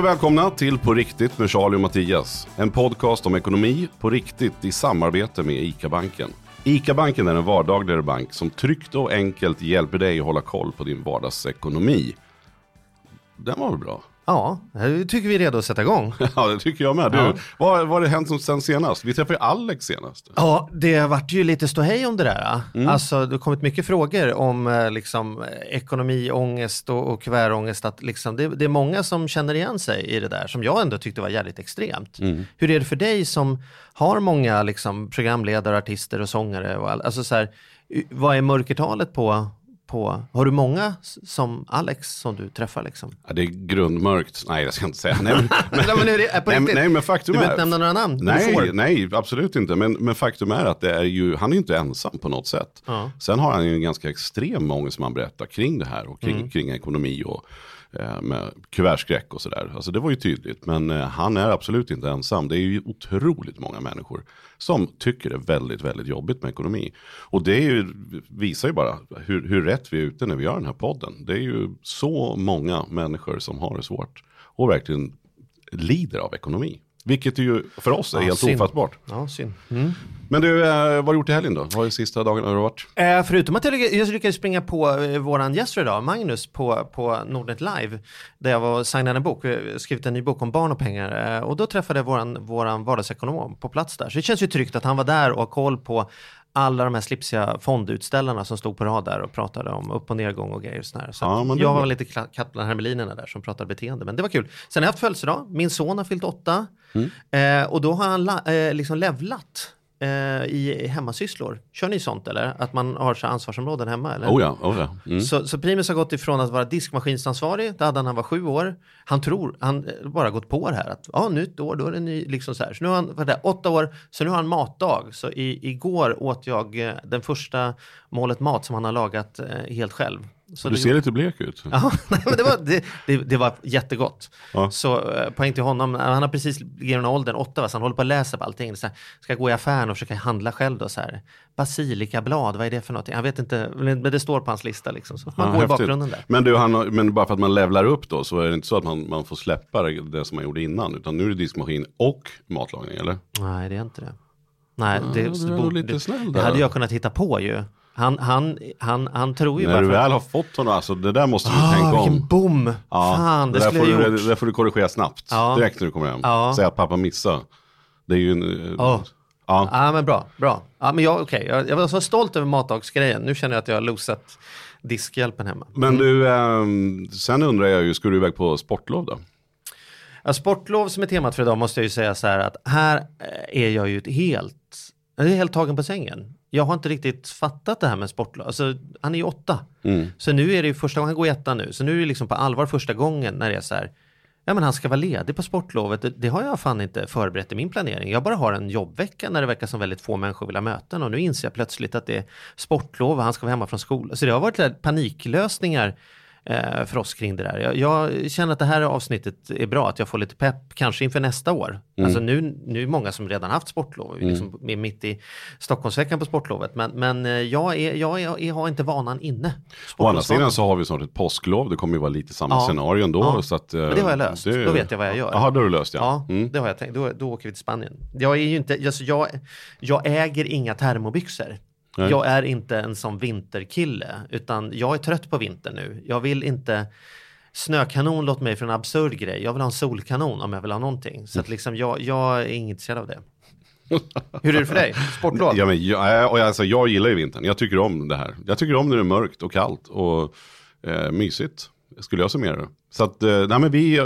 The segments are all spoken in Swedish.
Och välkomna till På riktigt med Charlie och Mattias. En podcast om ekonomi på riktigt i samarbete med ICA-banken. ICA-banken är en vardagligare bank som tryggt och enkelt hjälper dig att hålla koll på din vardagsekonomi. Den var väl bra? Ja, nu tycker vi är redo att sätta igång. Ja, det tycker jag med. Du, Ja. vad, vad har det hänt som sen senast? Vi träffade ju Alex senast. Ja, det vart ju lite ståhej om det där. Mm. Alltså, det har kommit mycket frågor om eh, liksom, eh, ekonomiångest och, och kuvertångest. Att, liksom, det, det är många som känner igen sig i det där, som jag ändå tyckte var jävligt extremt. Mm. Hur är det för dig som har många liksom, programledare, artister och sångare? Och all, alltså, så här, vad är mörkertalet på, på, har du många som Alex som du träffar liksom? Ja, det är grundmörkt. Nej, det ska jag inte säga. Nej, men, Nej, men det- nej, men- riktigt. nej, men faktum Du är... inte nämna några namn. Du Nej, nej, absolut inte. Men, men faktum är att det är ju, han är inte ensam på något sätt. Ja. Sen har han ju en ganska extrem ångest som han berättar kring det här och kring, Mm. kring ekonomi och Eh, med kuvertskräck och sådär. Alltså det var ju tydligt. Men eh, han är absolut inte ensam. Det är ju otroligt många människor som tycker det är väldigt, väldigt jobbigt med ekonomi. Och det ju, visar ju bara hur, hur rätt vi är ute när vi gör den här podden. Det är ju så många människor som har det svårt och verkligen lider av ekonomi. Vilket ju för oss är Ja, helt synd. ofattbart. Ja, synd. Men du, eh, vad har du gjort i helgen då? Vad är sista dagarna har du varit? Eh, förutom att jag lyckades, jag lyckades springa på eh, våran gäst idag, Magnus, på, på Nordnet Live, där jag var och signade en bok, eh, skrivit en ny bok om barn och pengar. Eh, och då träffade jag våran, våran vardagsekonom på plats där. Så det känns ju tryggt att han var där och har koll på alla de här slipsiga fondutställarna som stod på rad där och pratade om upp och nedgång och grejer. och sådär. Så Ja, jag var lite katt bland hermelinerna där som pratade beteende, men det var kul. Sen har jag haft födelsedag, min son har fyllt åtta Mm. eh, och då har han la- eh, liksom levlat eh, i hemmasysslor. Kör ni sånt eller? Att man har så ansvarsområden hemma? Eller? Oh ja, oh ja. Mm. Så, så Primus har gått ifrån att vara diskmaskinsansvarig, det hade han när han var sju år. Han tror, han eh, bara gått på det här att ja, nytt år, då är det ny, liksom så här. Så nu har han, vad är det, åtta år, så nu har han matdag. Så i, igår åt jag eh, den första målet mat som han har lagat eh, helt själv. Så Du det- ser lite blek ut. Ja, nej, men det, var, det, det, det var jättegott. Ja. Så eh, poäng till honom, han har precis i den åldern, åtta, va, så han håller på att läsa på allting. Så här, ska gå i affären och försöka handla själv då så här. Basilikablad, vad är det för någonting? Jag vet inte, men det står på hans lista liksom. Så man Ja, går i häftigt. bakgrunden där. Men, du, han, men bara för att man levlar upp då så är det inte så att man, man får släppa det, det som man gjorde innan. Utan nu är det diskmaskin och matlagning eller? Nej, det är inte det. Nej, det, lite det, det där. hade jag kunnat hitta på ju. Han, han, han, han tror ju När bara du för att- väl har fått honom, alltså det där måste du Ah, tänka om. vilken bom! Fan, det, där skulle jag du, gjort. det där får du korrigera snabbt. Ja. Direkt när du kommer hem. Ja. Säga att pappa missade. Det är ju en... eh, Ja. Ja. Ja men bra, bra. Ja, men jag, okej, jag, jag var så stolt över matdagsgrejen. Nu känner jag att jag har losat diskhjälpen hemma. Men du, ehm, sen undrar jag ju, ska du iväg på sportlov då? Ja, sportlov som är temat för idag måste jag ju säga så här att här eh, är jag ju helt, jag är helt tagen på sängen. Jag har inte riktigt fattat det här med sportlov. Alltså, han är ju åtta. Mm. Så nu är det ju första gången, han går i ettan nu, så nu är det liksom på allvar första gången när det är så här, ja men han ska vara ledig på sportlovet. Det, det har jag fan inte förberett i min planering. Jag bara har en jobbvecka när det verkar som väldigt få människor vill ha möten och nu inser jag plötsligt att det är sportlov och han ska vara hemma från skolan. Så det har varit paniklösningar för oss kring det där. Jag, jag känner att det här avsnittet är bra, att jag får lite pepp, kanske inför nästa år. Alltså nu, nu är det många som redan haft sportlov, är liksom är mitt i Stockholmsveckan på sportlovet. Men, men eh, jag, är, jag, är, jag har inte vanan inne. Å andra sidan så har vi snart ett påsklov. Det kommer ju vara lite samma Ja. scenario ändå. Ja. Så att, eh, Men det har jag löst. Då vet jag vad jag gör. Jaha, det har du löst ja. Ja, Mm. det har jag tänkt. Då, då åker vi till Spanien. Jag är ju inte, alltså jag, jag äger inga termobyxor. Nej. Jag är inte en sån vinterkille, utan jag är trött på vinter nu. Jag vill inte Snökanon låter mig för en absurd grej. Jag vill ha en solkanon om jag vill ha någonting. Så att liksom jag, jag är intresserad av det. Hur är det för dig? Sportlov? Ja, men jag, och alltså, jag gillar ju vintern. Jag tycker om det här. Jag tycker om när det är mörkt och kallt och eh, mysigt skulle jag summera det. Så att, eh, nej men vi,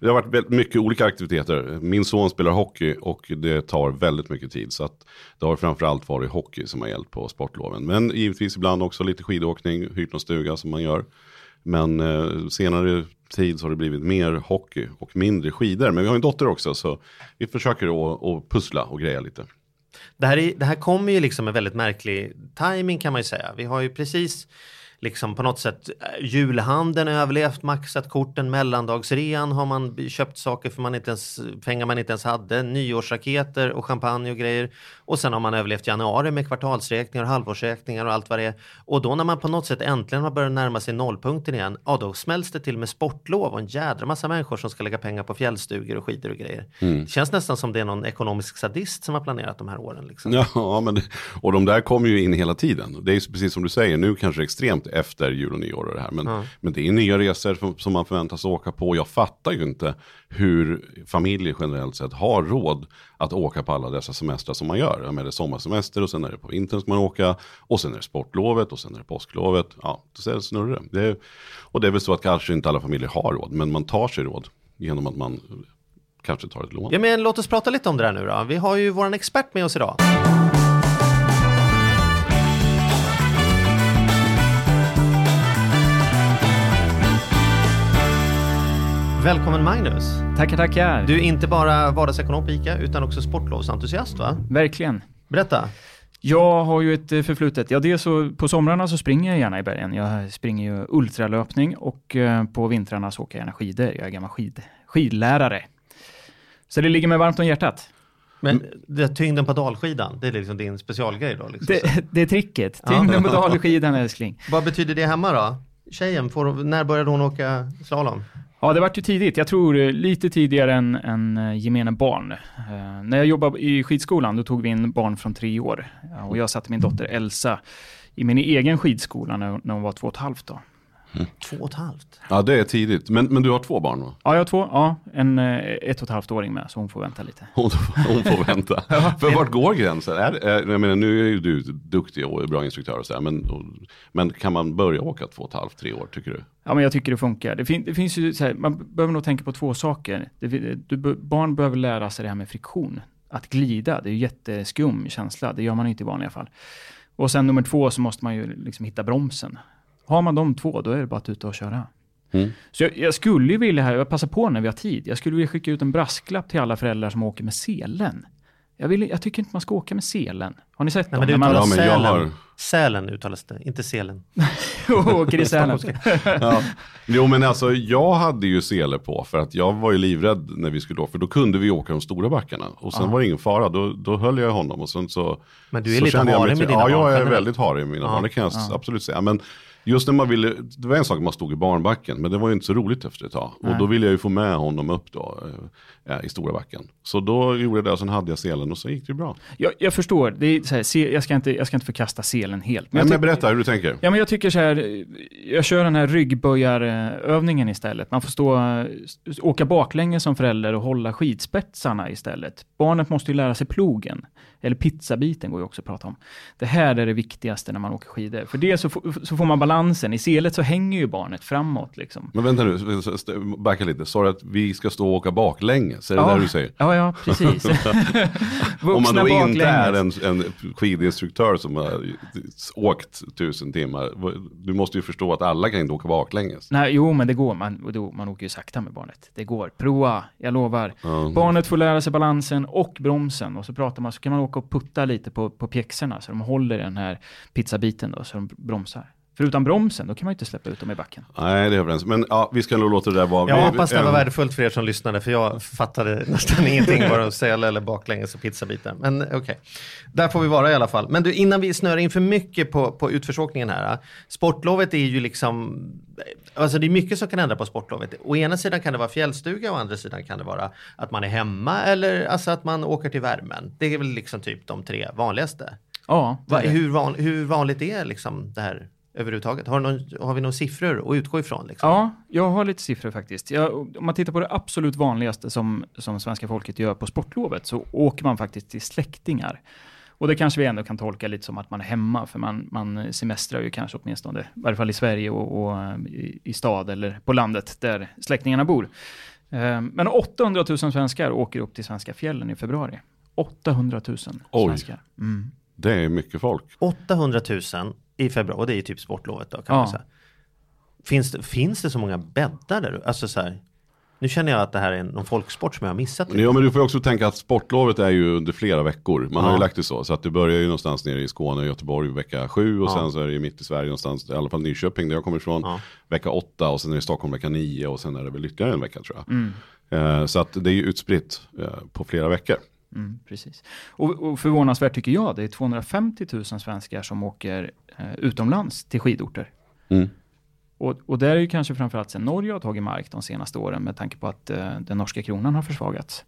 det har varit mycket olika aktiviteter. Min son spelar hockey och det tar väldigt mycket tid. Så att det har framförallt varit hockey som har gällt på sportloven. Men givetvis ibland också lite skidåkning, hyrt någon stuga som man gör. Men eh, senare tid så har det blivit mer hockey och mindre skidor. Men vi har en dotter också så vi försöker att, att pussla och greja lite. Det här, är, det här kommer ju liksom en väldigt märklig timing kan man ju säga. Vi har ju precis liksom på något sätt eh, julhandeln överlevt, maxat korten, mellandagsrean har man köpt saker för man inte ens, pengar man inte ens hade, nyårsraketer och champagne och grejer. Och sen har man överlevt januari med kvartalsräkningar och halvårsräkningar och allt vad det är. Och då när man på något sätt äntligen har börjat närma sig nollpunkten igen, ja då smälls det till med sportlov och en jädra massa människor som ska lägga pengar på fjällstugor och skidor och grejer. Det känns nästan som det är någon ekonomisk sadist som har planerat de här åren. Liksom. Ja, men, och de där kommer ju in hela tiden. Det är ju precis som du säger, nu kanske extremt efter jul och nyår och det här. Men, men det är nya resor som- som man förväntas åka på. Jag fattar ju inte hur familjer generellt sett har råd att åka på alla dessa semestrar som man gör. Men det är sommarsemester och sen är det på vintern ska man åka. Och sen är det sportlovet och sen är det påsklovet. Ja, det snurrar det. det. är- Och det är väl så att kanske inte alla familjer har råd. Men man tar sig råd genom att man kanske tar ett lån. Ja men låt oss prata lite om det där nu då. Vi har ju våran expert med oss idag. Välkommen Magnus! Tackar, tackar. Du är inte bara vardagsekonom på ICA utan också sportlovsentusiast va? Verkligen. Berätta! Jag har ju ett eh, förflutet. Ja, dels så på somrarna så springer jag gärna i bergen. Jag springer ju ultralöpning och eh, på vintrarna så åker jag gärna skidor. Jag är gammal skid, skidlärare. Så det ligger mig varmt om hjärtat. Men det, tyngden på dalskidan, det är liksom din specialgrej då? Liksom. Det, det är tricket. Tyngden på dalskidan älskling. Vad betyder det hemma då? Tjejen, får, när började hon åka slalom? Ja, det vart ju tidigt. Jag tror eh, lite tidigare än, än eh, gemene barn. Eh, när jag jobbade i skidskolan, då tog vi in barn från tre år. Ja, och jag satte min dotter Elsa i min egen skidskola när, när hon var två och ett halvt. Då. Två och ett halvt. Ja, det är tidigt. Men, men du har två barn va? Ja, jag har två. Ja, en eh, ett och ett halvt åring med, så hon får vänta lite. Hon, hon får vänta. För vart går gränsen? Är, är, jag menar, nu är ju du duktig och bra instruktör och sådär. Men, och, men kan man börja åka två och ett halvt, tre år tycker du? Ja, men jag tycker det funkar. Det, fin det finns ju så här, man behöver nog tänka på två saker. Det, du, barn behöver lära sig det här med friktion. Att glida, det är ju jätteskum känsla. Det gör man inte i vanliga fall. Och sen nummer två så måste man ju liksom hitta bromsen. Har man de två, då är det bara att ut och köra. Mm. Så jag, jag skulle ju vilja, jag passar på när vi har tid, jag skulle vilja skicka ut en brasklapp till alla föräldrar som åker med selen. Jag, vill, jag tycker inte man ska åka med selen. Har ni sett Nej, dem? men det När man Ja, men jag har- Sälen uttalas det, inte selen. åker i sälen. Ja. Jo men alltså jag hade ju sele på för att jag var ju livrädd när vi skulle åka. För då kunde vi åka de stora backarna. Och sen var det ingen fara, då, då höll jag honom. Och sen så, Men du är så lite kände jag mig harig med dina Ja, barn jag är väldigt harig med mina barn. Det kan jag absolut säga. Men just när man ville, det var en sak man stod i barnbacken. Men det var ju inte så roligt efter ett tag. Och då ville jag ju få med honom upp då. eh, I stora backen. Så då gjorde jag det och sen hade jag selen och så gick det bra. Jag, jag förstår, det är så här, se, jag, ska inte, jag ska inte förkasta selen helt. Men, jag men berätta hur du tänker. Ja, men jag tycker så här, jag kör den här ryggböjarövningen istället. Man får stå, åka baklänges som förälder och hålla skidspetsarna istället. Barnet måste ju lära sig plogen, eller pizzabiten går ju också att prata om. Det här är det viktigaste när man åker skidor. För det så, så får man balansen, i selet så hänger ju barnet framåt liksom. Men vänta nu, backa lite. Sa du att vi ska stå och åka baklänges? Är det Ja. det du säger? Ja, ja, precis. Om man då inte är baklänges. en, en skidinstruktör som har åkt tusen timmar. Du måste ju förstå att alla kan inte åka baklänges. Nej, jo, men det går. Man, då, man åker ju sakta med barnet. Det går. Prova, jag lovar. Ja. Barnet får lära sig balansen och bromsen. Och så pratar man, så kan man åka och putta lite på, på pjäxorna så de håller den här pizzabiten då, så de bromsar. För utan bromsen, då kan man ju inte släppa ut dem i backen. Nej, det är överens. Men ja, vi ska nog låta det där vara. Jag Vi- hoppas det var värdefullt för er som lyssnade för jag fattade nästan ingenting vad de säl eller baklänges och pizzabitar. Men okej, där får vi vara i alla fall. Men du, innan vi snöar in för mycket på, på utförsåkningen här. Sportlovet är ju liksom, alltså det är mycket som kan ändra på sportlovet. Å ena sidan kan det vara fjällstuga och å andra sidan kan det vara att man är hemma eller alltså att man åker till värmen. Det är väl liksom typ de tre vanligaste. Ja, Va, hur, van, hur vanligt är liksom det här överhuvudtaget? Har, någon, har vi några siffror att utgå ifrån? Liksom? Ja, jag har lite siffror faktiskt. Jag, om man tittar på det absolut vanligaste som, som svenska folket gör på sportlovet så åker man faktiskt till släktingar. Och det kanske vi ändå kan tolka lite som att man är hemma, för man, man semestrar ju kanske åtminstone, i varje fall i Sverige och, och i, i stad eller på landet där släktingarna bor. Eh, Men 800 000 svenskar åker upp till svenska fjällen i februari. 800 000 Oj. svenskar. Mm. Det är mycket folk. 800 000 i februari, och det är ju typ sportlovet då kan Ja. man säga. Finns det, finns det så många bäddar där? Alltså så här, nu känner jag att det här är någon folksport som jag har missat. Ja men du får också tänka att sportlovet är ju under flera veckor. Man har Ja. ju lagt det så. Så att det börjar ju någonstans nere i Skåne, Göteborg vecka sju och Ja. sen så är det ju mitt i Sverige någonstans, i alla fall Nyköping där jag kommer ifrån, Ja. vecka åtta och sen är det Stockholm vecka nio och sen är det väl ytterligare en vecka tror jag. Mm. Eh, så att det är ju utspritt eh, på flera veckor. Mm, precis. Och, och förvånansvärt tycker jag, det är 250 000 svenskar som åker utomlands till skidorter. Mm. Och, och där är ju kanske framförallt sen Norge har tagit mark de senaste åren med tanke på att eh, den norska kronan har försvagats.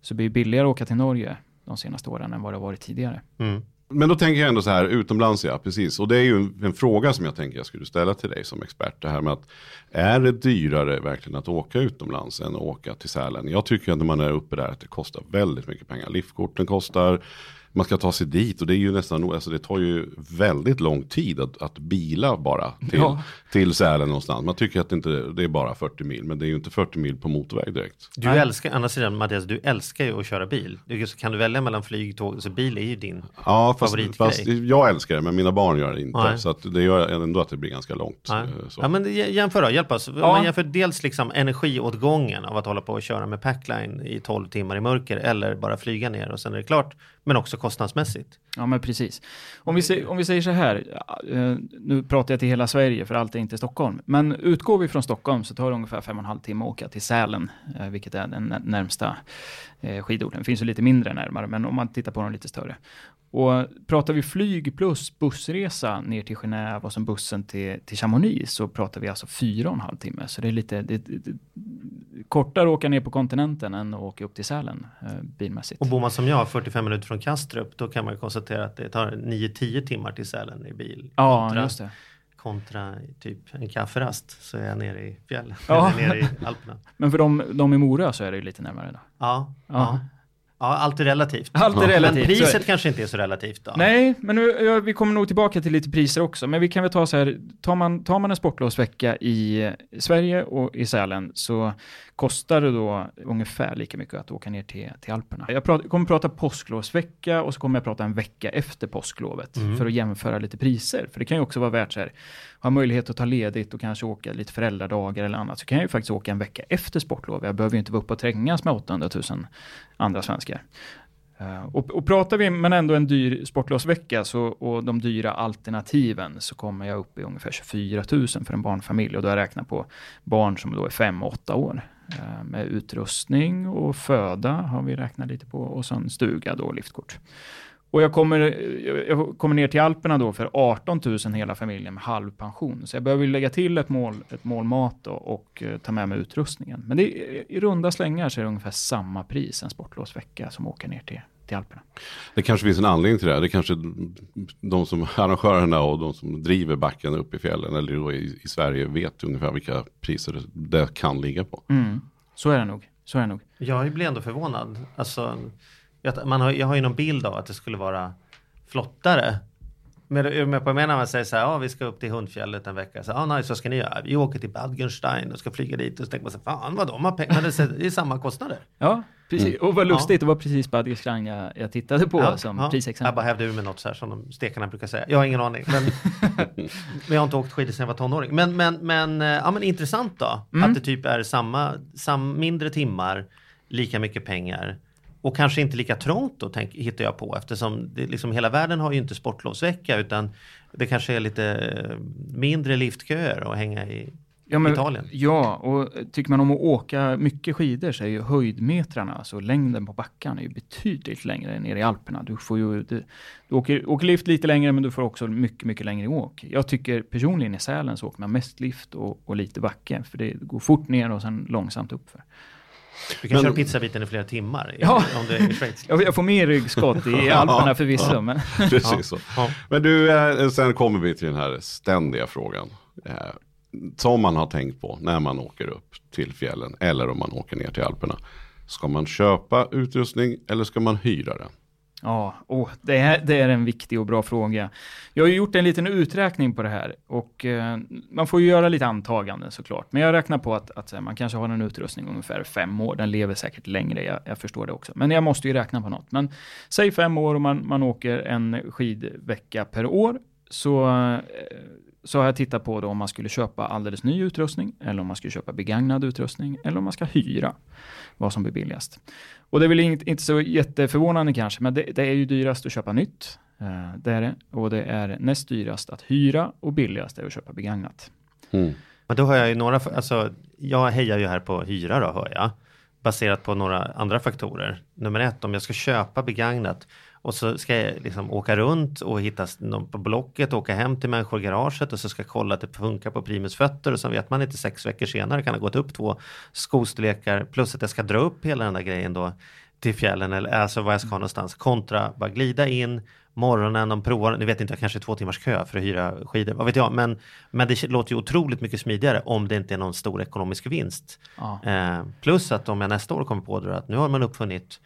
Så det blir billigare att åka till Norge de senaste åren än vad det har varit tidigare. Mm. Men då tänker jag ändå så här, utomlands ja, precis. Och det är ju en, en fråga som jag tänker jag skulle ställa till dig som expert. Det här med att, är det dyrare verkligen att åka utomlands än att åka till Sälen? Jag tycker att när man är uppe där att det kostar väldigt mycket pengar. Liftkorten kostar, man ska ta sig dit och det är ju nästan, alltså det tar ju väldigt lång tid att, att bila bara till, Ja. till Sälen någonstans. Man tycker att det, inte, det är bara 40 mil, men det är ju inte 40 mil på motorväg direkt. Du Nej. älskar, andra sidan Mattias, du älskar ju att köra bil. Du, så kan du välja mellan flyg, tåg, så bil är ju din. Ja, fast, Favoritgrej. fast jag älskar det, men mina barn gör det inte. Nej. Så att det gör ändå att det blir ganska långt. Ja. eh, Så. ja men jämför då, hjälp oss. Ja. Man jämför dels liksom energiåtgången av att hålla på och köra med packline i 12 timmar i mörker eller bara flyga ner och sen är det klart. Men också kostnadsmässigt. Ja, men precis. Om vi, säger, om vi säger så här, eh, nu pratar jag till hela Sverige för allt är inte Stockholm, men utgår vi från Stockholm så tar det ungefär fem och en halv timme att åka till Sälen, eh, vilket är den närmsta skidorten. Det finns ju lite mindre närmare, men om man tittar på de lite större. Och pratar vi flyg plus bussresa ner till Genève och sen bussen till, till Chamonix så pratar vi alltså fyra och en halv timme. Så det är lite det, det, det, kortare att åka ner på kontinenten än att åka upp till Sälen eh, bilmässigt. Och bor man som jag 45 minuter från Kastrup då kan man ju konstatera att det tar 9-10 timmar till Sälen i bil. ja, kontra, just det. Kontra typ en kafferast så är jag nere i fjällen. Ja. Nere i Alperna. Men för de, de i Mora så är det ju lite närmare då. Ja, Ja. Ja. allt är relativt. Allt är Men relativt. är- priset kanske inte är så relativt då. Nej, men nu, vi kommer nog tillbaka till lite priser också. Men vi kan väl ta så här, tar man, tar man en sportlovsvecka i Sverige och i Sälen så kostar det då ungefär lika mycket att åka ner till, till Alperna. Jag prat, kommer prata påsklovsvecka och så kommer jag prata en vecka efter påsklovet Mm. för att jämföra lite priser. För det kan ju också vara värt så här, har möjlighet att ta ledigt och kanske åka lite föräldradagar eller annat så kan jag ju faktiskt åka en vecka efter sportlov. Jag behöver ju inte vara uppe och trängas med 800 000 andra svenskar. Eh, och, och pratar vi men ändå en dyr sportlovsvecka så, och de dyra alternativen så kommer jag upp i ungefär 24 000 för en barnfamilj och då har jag räknat på barn som då är 5 och 8 år. Eh, med utrustning och föda har vi räknat lite på och sen stuga då och liftkort. Och jag kommer, jag- kommer ner till Alperna då för 18 000 hela familjen med halv pension. Så jag behöver ju lägga till ett mål, ett mål mat då och eh, ta med mig utrustningen. Men det i runda slängar så är det ungefär samma pris en sportlovsvecka som åker ner till, till Alperna. Det kanske finns en anledning till det. här. Det kanske de som arrangörerna och de som driver backen upp i fjällen eller då i, i Sverige vet ungefär vilka priser det, det kan ligga på. Mm. Så är det nog. Så är det nog. Jag blir ändå förvånad. Alltså, jag, man har, jag har ju någon bild av att det skulle vara flottare. Men är du med på vad jag menar? Man säger så här, ja vi ska upp till Hundfjället en vecka. Så, ja nice, vad ska ni göra? Vi åker till Bad Gürnstein och ska flyga dit. Och så tänker man så här, fan vad de har pengar. Det är, samma kostnader. Ja, precis. Och vad lustigt, det var precis Bad Gürstein jag, jag tittade på Ja, som ja. Jag prisexempel. bara hävde ur med något så här som de stekarna brukar säga. Jag har ingen aning. Men, men jag har inte åkt skidor sedan jag var tonåring. Men, men, men, eh, ja, men intressant då. Mm. Att det typ är samma, sam, mindre timmar, lika mycket pengar. Och kanske inte lika trångt då, tänk, hittar jag på. Eftersom det, liksom, hela världen har ju inte sportlovsvecka. Utan det kanske är lite eh, mindre liftköer att hänga i Ja, men, Italien. Ja, och tycker man om att åka mycket skidor så är ju höjdmetrarna, alltså längden på backarna, är ju betydligt längre än nere i Alperna. Du får ju, du, du åker, åker lift lite längre, men du får också mycket, mycket längre åk. Jag tycker personligen i Sälen så åker man mest lift och, och lite backe, för det går fort ner och sen långsamt uppför. Du kan Men- köra pizzabiten i flera timmar Ja. om du är i Schweiz. Jag, får mer ryggskott i Alperna förvisso, men Precis så. Ja. Men du, eh, sen kommer vi till den här ständiga frågan. Eh, som man har tänkt på när man åker upp till fjällen eller om man åker ner till Alperna. Ska man köpa utrustning eller ska man hyra den? Ja, oh, det, är, det är en viktig och bra fråga. Jag har ju gjort en liten uträkning på det här och eh, man får ju göra lite antaganden såklart. Men jag räknar på att, att eh, man kanske har en utrustning ungefär fem år. Den lever säkert längre, jag, jag, förstår det också. Men jag måste ju räkna på något. Men säg fem år och man, man åker en skidvecka per år. Så, eh, så har jag tittat på då om man skulle köpa alldeles ny utrustning eller om man skulle köpa begagnad utrustning eller om man ska hyra vad som blir billigast. Och det är väl inte, inte så jätteförvånande kanske, men det, det, är ju dyrast att köpa nytt. Eh, det är det. Och det är näst dyrast att hyra och billigast är att köpa begagnat. Mm. Men då har jag ju några, alltså jag hejar ju här på hyra då hör jag. Baserat på några andra faktorer. Nummer ett, om jag ska köpa begagnat och så ska jag liksom åka runt och hitta någon på Blocket, åka hem till människor i garaget och så ska jag kolla att det funkar på Primus fötter. Och så vet man inte sex veckor senare kan ha gått upp två skostorlekar. Plus att jag ska dra upp hela den där grejen då till fjällen eller alltså vad jag ska ha någonstans. Kontra bara glida in morgonen, de provar, ni vet inte, kanske två timmars kö för att hyra skidor, vad vet jag, men, men det låter ju otroligt mycket smidigare om det inte är någon stor ekonomisk vinst. Ja. Eh, plus att om jag nästa år kommer på det att nu har man uppfunnit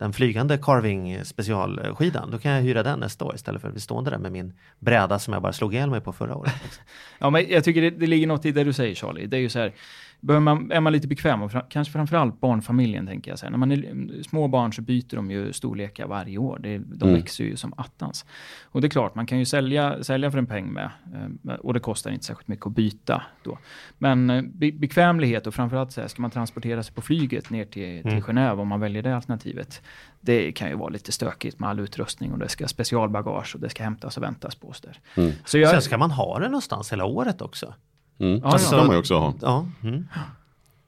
den flygande carving specialskidan, då kan jag hyra den nästa år istället för att bli stående där med min bräda som jag bara slog ihjäl mig på förra året. ja, men jag tycker det, det ligger något i det du säger Charlie. Det är ju så här, Behöver man, är man lite bekväm, och kanske framförallt barnfamiljen tänker jag. Så här, när man är små barn så byter de ju storlekar varje år. Det, de mm. växer ju som attans. Och det är klart, man kan ju sälja, sälja för en peng med. Eh, och det kostar inte särskilt mycket att byta då. Men eh, be, bekvämlighet och framförallt så här, ska man transportera sig på flyget ner till, till mm. Genève om man väljer det alternativet. Det kan ju vara lite stökigt med all utrustning och det ska specialbagage och det ska hämtas och väntas på där. Mm. Så jag, Sen ska man ha det någonstans hela året också. Mm. Ja, det ska man ju också ha. Ja. Mm.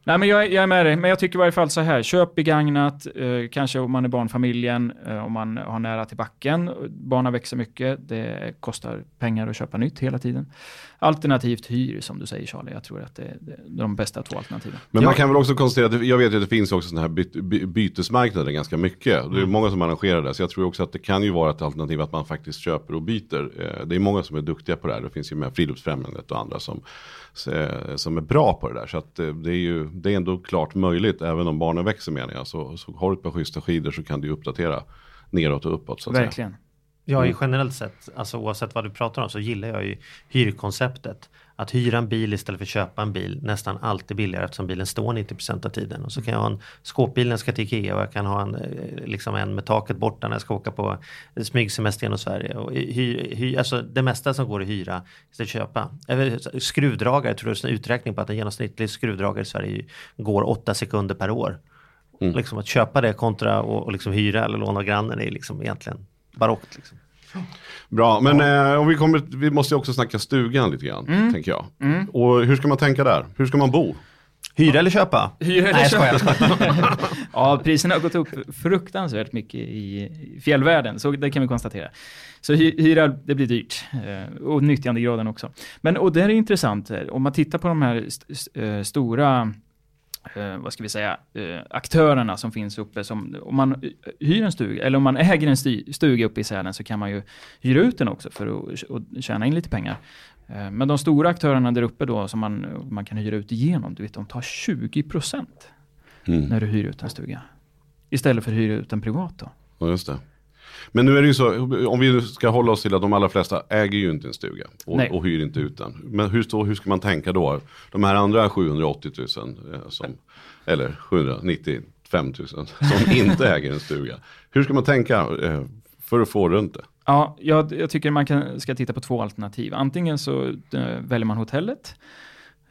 Nej, men jag, jag, är med dig, men jag tycker i varje fall så här, köp begagnat, eh, kanske om man är barnfamiljen, eh, om man har nära till backen, barnen växer mycket, det kostar pengar att köpa nytt hela tiden. Alternativt hyr, som du säger Charlie, jag tror att det, är de bästa två alternativen. Men man kan väl också konstatera, att jag vet att det finns också sådana här by, bytesmarknader ganska mycket. Det är mm. många som arrangerar det, så jag tror också att det kan ju vara ett alternativ att man faktiskt köper och byter. Eh, det är många som är duktiga på det här, det finns ju med Friluftsfrämjandet och andra som som är bra på det där. Så att eh, det är ju det är ändå klart möjligt, även om barnen växer menar jag. Så, så har du ett par schyssta skidor så kan du uppdatera neråt och uppåt. Så att Verkligen. Säga. Ja, mm. generellt sett, alltså oavsett vad du pratar om så gillar jag ju hyrkonceptet. Att hyra en bil istället för att köpa en bil nästan alltid billigare eftersom bilen står 90% av tiden. Och så kan jag ha en skåpbil när jag ska till Ikea och jag kan ha en, eh, liksom en med taket borta när jag ska åka på smygsemester genom Sverige. Och hy, hy, alltså det mesta som går att hyra istället för att köpa. Skruvdragare, tror du en uträkning på att en genomsnittlig skruvdragare i Sverige går 8 sekunder per år. Mm. Liksom att köpa det kontra och, liksom hyra eller låna av grannen är liksom egentligen barockt. Liksom. Bra, men ja. eh, vi, kommer, vi måste också snacka stugan lite grann, mm. tänker jag. Mm. Och hur ska man tänka där? Hur ska man bo? Hyra eller köpa? Hyra eller Nej, köpa. Skojar. ja, priserna har gått upp fruktansvärt mycket i fjällvärlden, så det kan vi konstatera. Så hyra, det blir dyrt. Eh, och nyttjandegraden också. Men, och det är intressant, om man tittar på de här st st eh, stora eh, vad ska vi säga, eh, aktörerna som finns uppe. Som, om man hyr en stuga, eller om man äger en stuga uppe i Sälen så kan man ju hyra ut den också för att och tjäna in lite pengar. Eh, men de stora aktörerna där uppe då som man, man kan hyra ut igenom, du vet, de tar 20% mm. när du hyr ut en stuga. Istället för att hyra ut en privat då. Ja, just det. Men nu är det ju så, om vi ska hålla oss till att de allra flesta äger ju inte en stuga och, och hyr inte ut den. Men hur, hur ska man tänka då? De här andra 780 000, eh, som, eller 795 000 som inte äger en stuga. Hur ska man tänka eh, för att få runt det? Ja, jag, jag tycker man kan, ska titta på två alternativ. Antingen så äh, väljer man hotellet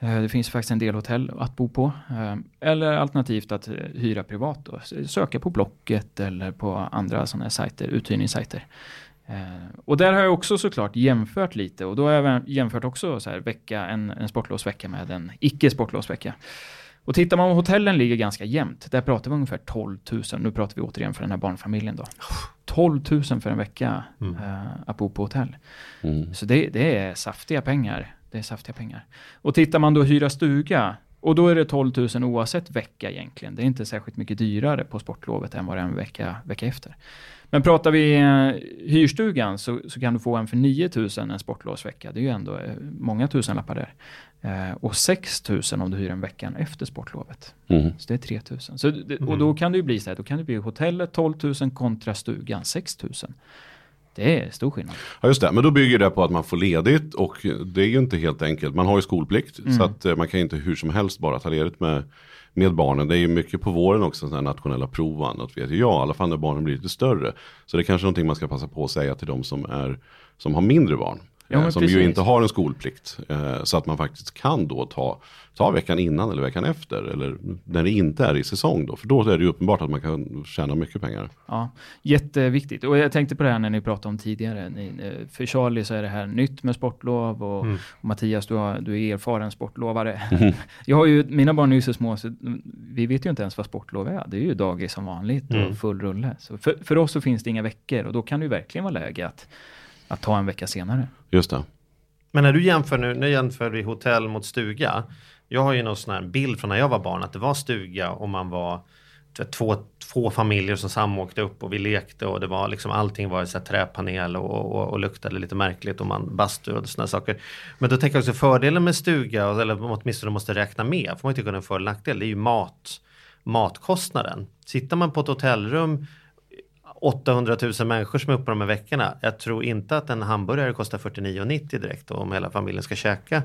det finns faktiskt en del hotell att bo på. Eh, eller alternativt att eh, hyra privat. Då. Söka på Blocket eller på andra sådana här sajter, uthyrningssajter. Och där har jag också såklart jämfört lite och då har jag jämfört också så här vecka, en, en sportlovsvecka med en icke sportlovsvecka. Och tittar man på hotellen ligger ganska jämnt. Där pratar vi ungefär 12 000. Nu pratar vi återigen för den här barnfamiljen då. 12 000 för en vecka mm. uh, att bo på hotell. Mm. Så det, det är saftiga pengar det är saftiga pengar. Och tittar man då hyra stuga, Och då är det 12 000 oavsett vecka egentligen. Det är inte särskilt mycket dyrare på sportlovet än vad det är en vecka, vecka efter. Men pratar vi eh, hyrstugan så, så kan du få en för 9 000 en sportlovsvecka. Det är ju ändå eh, många tusenlappar där. Eh, och 6 000 om du hyr en veckan efter sportlovet. Mm. Så det är 3 000. Så, det, Och då kan det ju bli så här, då kan det bli hotellet 12 000 kontra stugan 6 000. Det är stor skillnad. Ja just det, men då bygger det på att man får ledigt och det är ju inte helt enkelt. Man har ju skolplikt så att eh, man kan inte hur som helst bara ta ledigt med, med barnen. Det är ju mycket på våren också, sådana här nationella prov och annat vet jag, i alla fall när barnen blir lite större. Så det är kanske någonting man ska passa på att säga till de som, är, som har mindre barn. Ja, eh, som ju precis. inte har en skolplikt. Eh, så att man faktiskt kan då ta, ta veckan innan eller veckan efter. Eller när det inte är i säsong då. För då är det ju uppenbart att man kan tjäna mycket pengar. Ja, jätteviktigt. Och jag tänkte på det här när ni pratade om tidigare. Ni, eh, för Charlie så är det här nytt med sportlov och, och Mattias, du, har, du är erfaren sportlovare. Jag har ju, mina barn är ju så små så vi vet ju inte ens vad sportlov är. Det är ju dagis som vanligt och full rulle. Så för, för oss så finns det inga veckor och då kan det ju verkligen vara läge att, att ta en vecka senare. Just det. Men när du jämför nu, nu jämför vi hotell mot stuga. Jag har ju någon sån här bild från när jag var barn att det var stuga och man var två, två familjer som samåkte upp och vi lekte och det var liksom allting var i så här träpanel och, och, och luktade lite märkligt och man bastu och sådana saker. Men då tänker jag också fördelen med stuga, eller åtminstone måste räkna med, får man inte kunna en för nackdel, det är ju mat, matkostnaden. Sitter man på ett hotellrum 800 000 människor som är uppe de här veckorna. Jag tror inte att en hamburgare kostar 49,90 direkt om hela familjen ska käka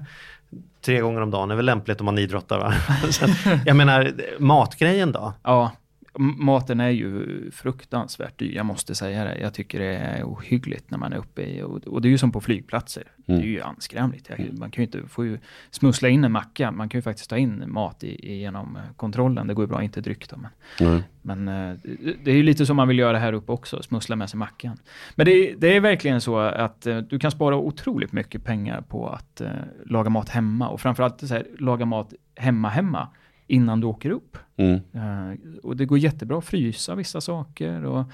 tre gånger om dagen. Det är väl lämpligt om man idrottar va? Jag menar matgrejen då? Ja, maten är ju fruktansvärt dyr, jag måste säga det. Jag tycker det är ohyggligt när man är uppe i, och, och det är ju som på flygplatser. Det är ju anskrämligt. Jag, man kan ju inte, får ju smussla in en macka, man kan ju faktiskt ta in mat i, genom kontrollen. Det går ju bra, inte dryck då. Men, Nej. men eh, det- är ju lite som man vill göra här uppe också, smussla med sig mackan. Men det, är- det är verkligen så att eh, du kan spara otroligt mycket pengar på att eh, laga mat hemma och framförallt så här, laga mat hemma hemma innan du åker upp. Mm. Eh, och det går jättebra att frysa vissa saker. Och,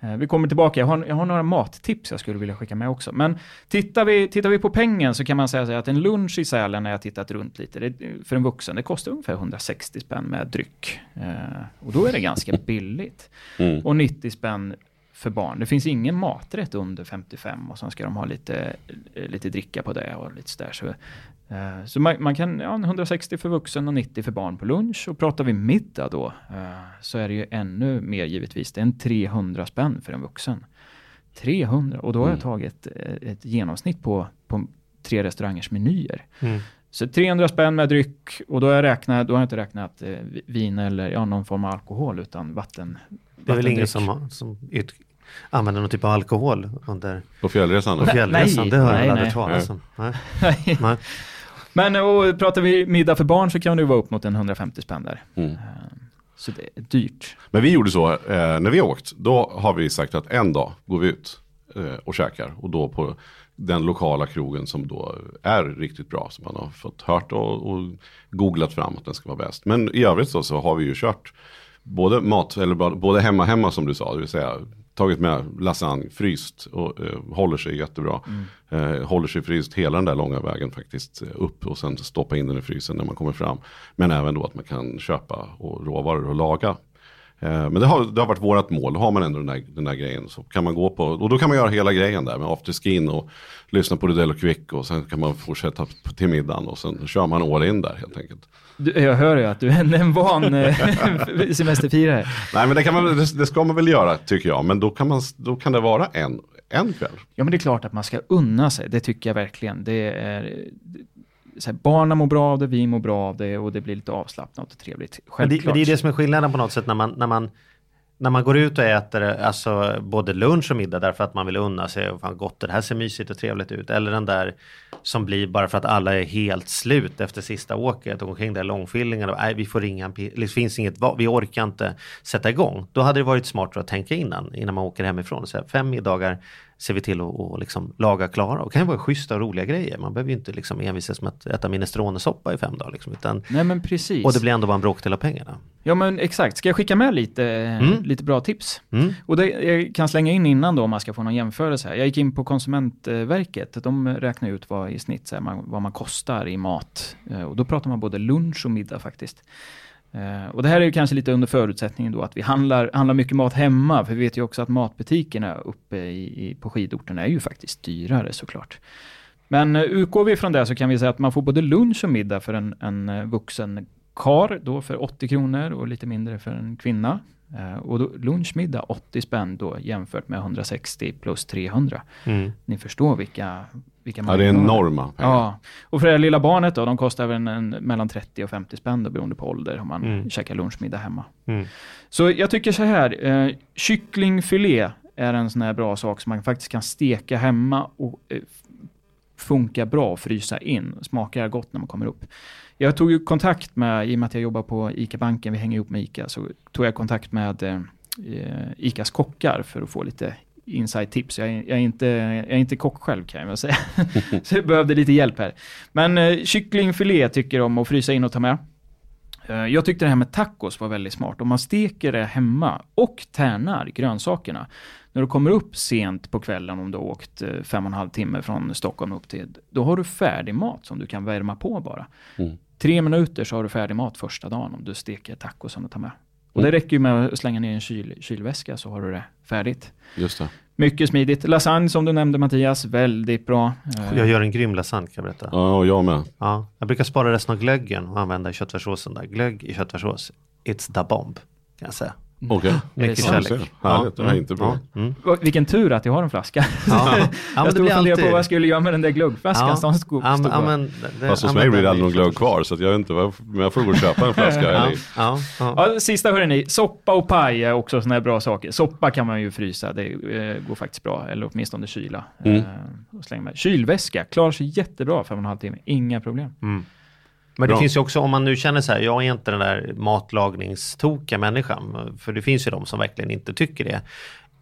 eh, vi kommer tillbaka, jag har, jag har några mattips jag skulle vilja skicka med också. Men tittar vi, tittar vi på pengen så kan man säga att en lunch i Sälen, när jag tittat runt lite, det, för en vuxen, det kostar ungefär 160 spänn med dryck. Eh, och då är det ganska billigt. Mm. Och 90 spänn för barn. Det finns ingen maträtt under 55 och sen ska de ha lite, lite dricka på det och lite sådär. Så, så man, man kan, ja, 160 för vuxen och 90 för barn på lunch. Och pratar vi middag då eh, så är det ju ännu mer givetvis. Det är en 300 spänn för en vuxen. 300 och då har jag tagit eh, ett genomsnitt på, på tre restaurangers menyer. Mm. Så 300 spänn med dryck och då har jag, räknat, då har jag inte räknat eh, vi- vin eller ja, någon form av alkohol utan vatten. Det är väl ingen som, som ut, använder någon typ av alkohol under På fjällresan? på fjällresan? nej, det har jag nej, aldrig nej. talas om. Nej. Nej. Men och, pratar vi middag för barn så kan det vara upp mot en 150 spänn där. Mm. Eh, Så det är dyrt. Men vi gjorde så, eh, när vi har åkt, då har vi sagt att en dag går vi ut eh, och käkar. Och då på den lokala krogen som då är riktigt bra. Som man har fått hört och, och googlat fram att den ska vara bäst. Men i övrigt så, så har vi ju kört både mat, eller både hemma hemma som du sa. Det vill säga tagit med lasagne, fryst och eh, håller sig jättebra. Eh, håller sig fryst hela den där långa vägen faktiskt eh, upp och sen stoppa in den i frysen när man kommer fram. Men även då att man kan köpa och råvaror och laga. Eh, men det har, det har varit vårt mål, har man ändå den där, den där grejen. Så kan man gå på, och då kan man göra hela grejen där med afterskin och lyssna på Rudell och Quick och sen kan man fortsätta till middagen och sen kör man all in där helt enkelt. Du, jag hör ju att du är en, en van eh, semesterfirare. Nej men det, kan man, det, det ska man väl göra tycker jag, men då kan, man, då kan det vara en, en kväll. Ja, men det är klart att man ska unna sig. Det tycker jag verkligen. Det är, så här, barnen mår bra av det, vi mår bra av det och det blir lite avslappnat och trevligt. Men Självklart. det, men det är det som är skillnaden på något sätt när man, när man när man går ut och äter alltså både lunch och middag därför att man vill unna sig och fan gott det här ser mysigt och trevligt ut. Eller den där som blir bara för att alla är helt slut efter sista åket och omkring där långfyllningar och nej vi får ringa en det finns inget vi orkar inte sätta igång. Då hade det varit smart att tänka innan innan man åker hemifrån. Så här, fem middagar ser vi till att att liksom laga klara. Och det kan ju vara schyssta och roliga grejer. Man behöver ju inte liksom envisas med att äta minestronesoppa i fem dagar. Liksom, utan, Nej men precis. och det blir ändå bara en bråkdel av pengarna. Ja men exakt, ska jag skicka med lite, Mm. lite bra tips? Mm. Och det, jag kan slänga in innan då om man ska få någon jämförelse här. Jag gick in på Konsumentverket, de räknar ut vad i snitt här, vad man kostar i mat. Eh, Och då pratar man både lunch och middag faktiskt. Eh, Och det här är ju kanske lite under förutsättningen då att vi handlar, handlar mycket mat hemma, för vi vet ju också att matbutikerna uppe i, i, på skidorterna är ju faktiskt dyrare såklart. Men eh, utgår vi från det så kan vi säga att man får både lunch och middag för en, en eh, vuxen kar då för 80 kronor och lite mindre för en kvinna. Eh, och då, lunch, middag 80 spänn då jämfört med 160 plus 300. Mm. Ni förstår vilka, vilka Ja, det är enorma pengar. Ja, och för det lilla barnet då, de kostar väl en, en, mellan 30 och 50 spänn då, beroende på ålder om man Mm. käkar lunchmiddag hemma. Mm. Så jag tycker så här, eh, kycklingfilé är en sån här bra sak som man faktiskt kan steka hemma och eh, funkar bra att frysa in. Smakar gott när man kommer upp. Jag tog ju kontakt med, i och med att jag jobbar på ICA-banken, vi hänger ihop med ICA, så tog jag kontakt med eh, eh, ICAs kockar för att få lite inside-tips. Jag, jag, är inte, jag är inte kock själv kan jag säga. så jag behövde lite hjälp här. Men eh, kycklingfilé tycker om att frysa in och ta med. Eh, Jag tyckte det här med tacos var väldigt smart. Om man steker det hemma och tärnar grönsakerna. När du kommer upp sent på kvällen om du har åkt eh, fem och en halv timme från Stockholm upp till, då har du färdig mat som du kan värma på bara. Mm. Tre minuter så har du färdig mat första dagen om du steker tacos som du tar med. Och Mm. det räcker ju med att slänga ner i en kyl, kylväska så har du det färdigt. Just det. Mycket smidigt. Lasagne som du nämnde Mattias, väldigt bra. Eh, Jag gör en grym lasagne kan jag berätta. Ja, och jag med. Ja, jag brukar spara resten av glöggen och använda i köttfärssåsen där. Glögg i köttfärssås, it's the bomb, kan jag säga. Okej. Mycket sant? kärlek. Härligt, det var inte bra. Ja, mm. vad- Vilken tur att jag har en flaska. ja. ja jag stod och funderade alltid... på vad jag skulle göra med den där glöggflaskan Ja. som stod, Ja, men, ja, det, Fast hos ja, mig blir det aldrig någon glögg kvar så att jag vet inte, jag får gå och köpa en flaska. Ja, ja, ja. Ja, sista hörni ni, soppa och paj är också sådana här bra saker. Soppa kan man ju frysa, det eh, går faktiskt bra, eller åtminstone kyla. Mm. Eh, och slänga med. Kylväska, klarar sig jättebra fem och en halv timme, inga problem. Mm. Men det Bra. finns ju också, om man nu känner så här, jag är inte den där matlagningstokiga människan, för det finns ju de som verkligen inte tycker det.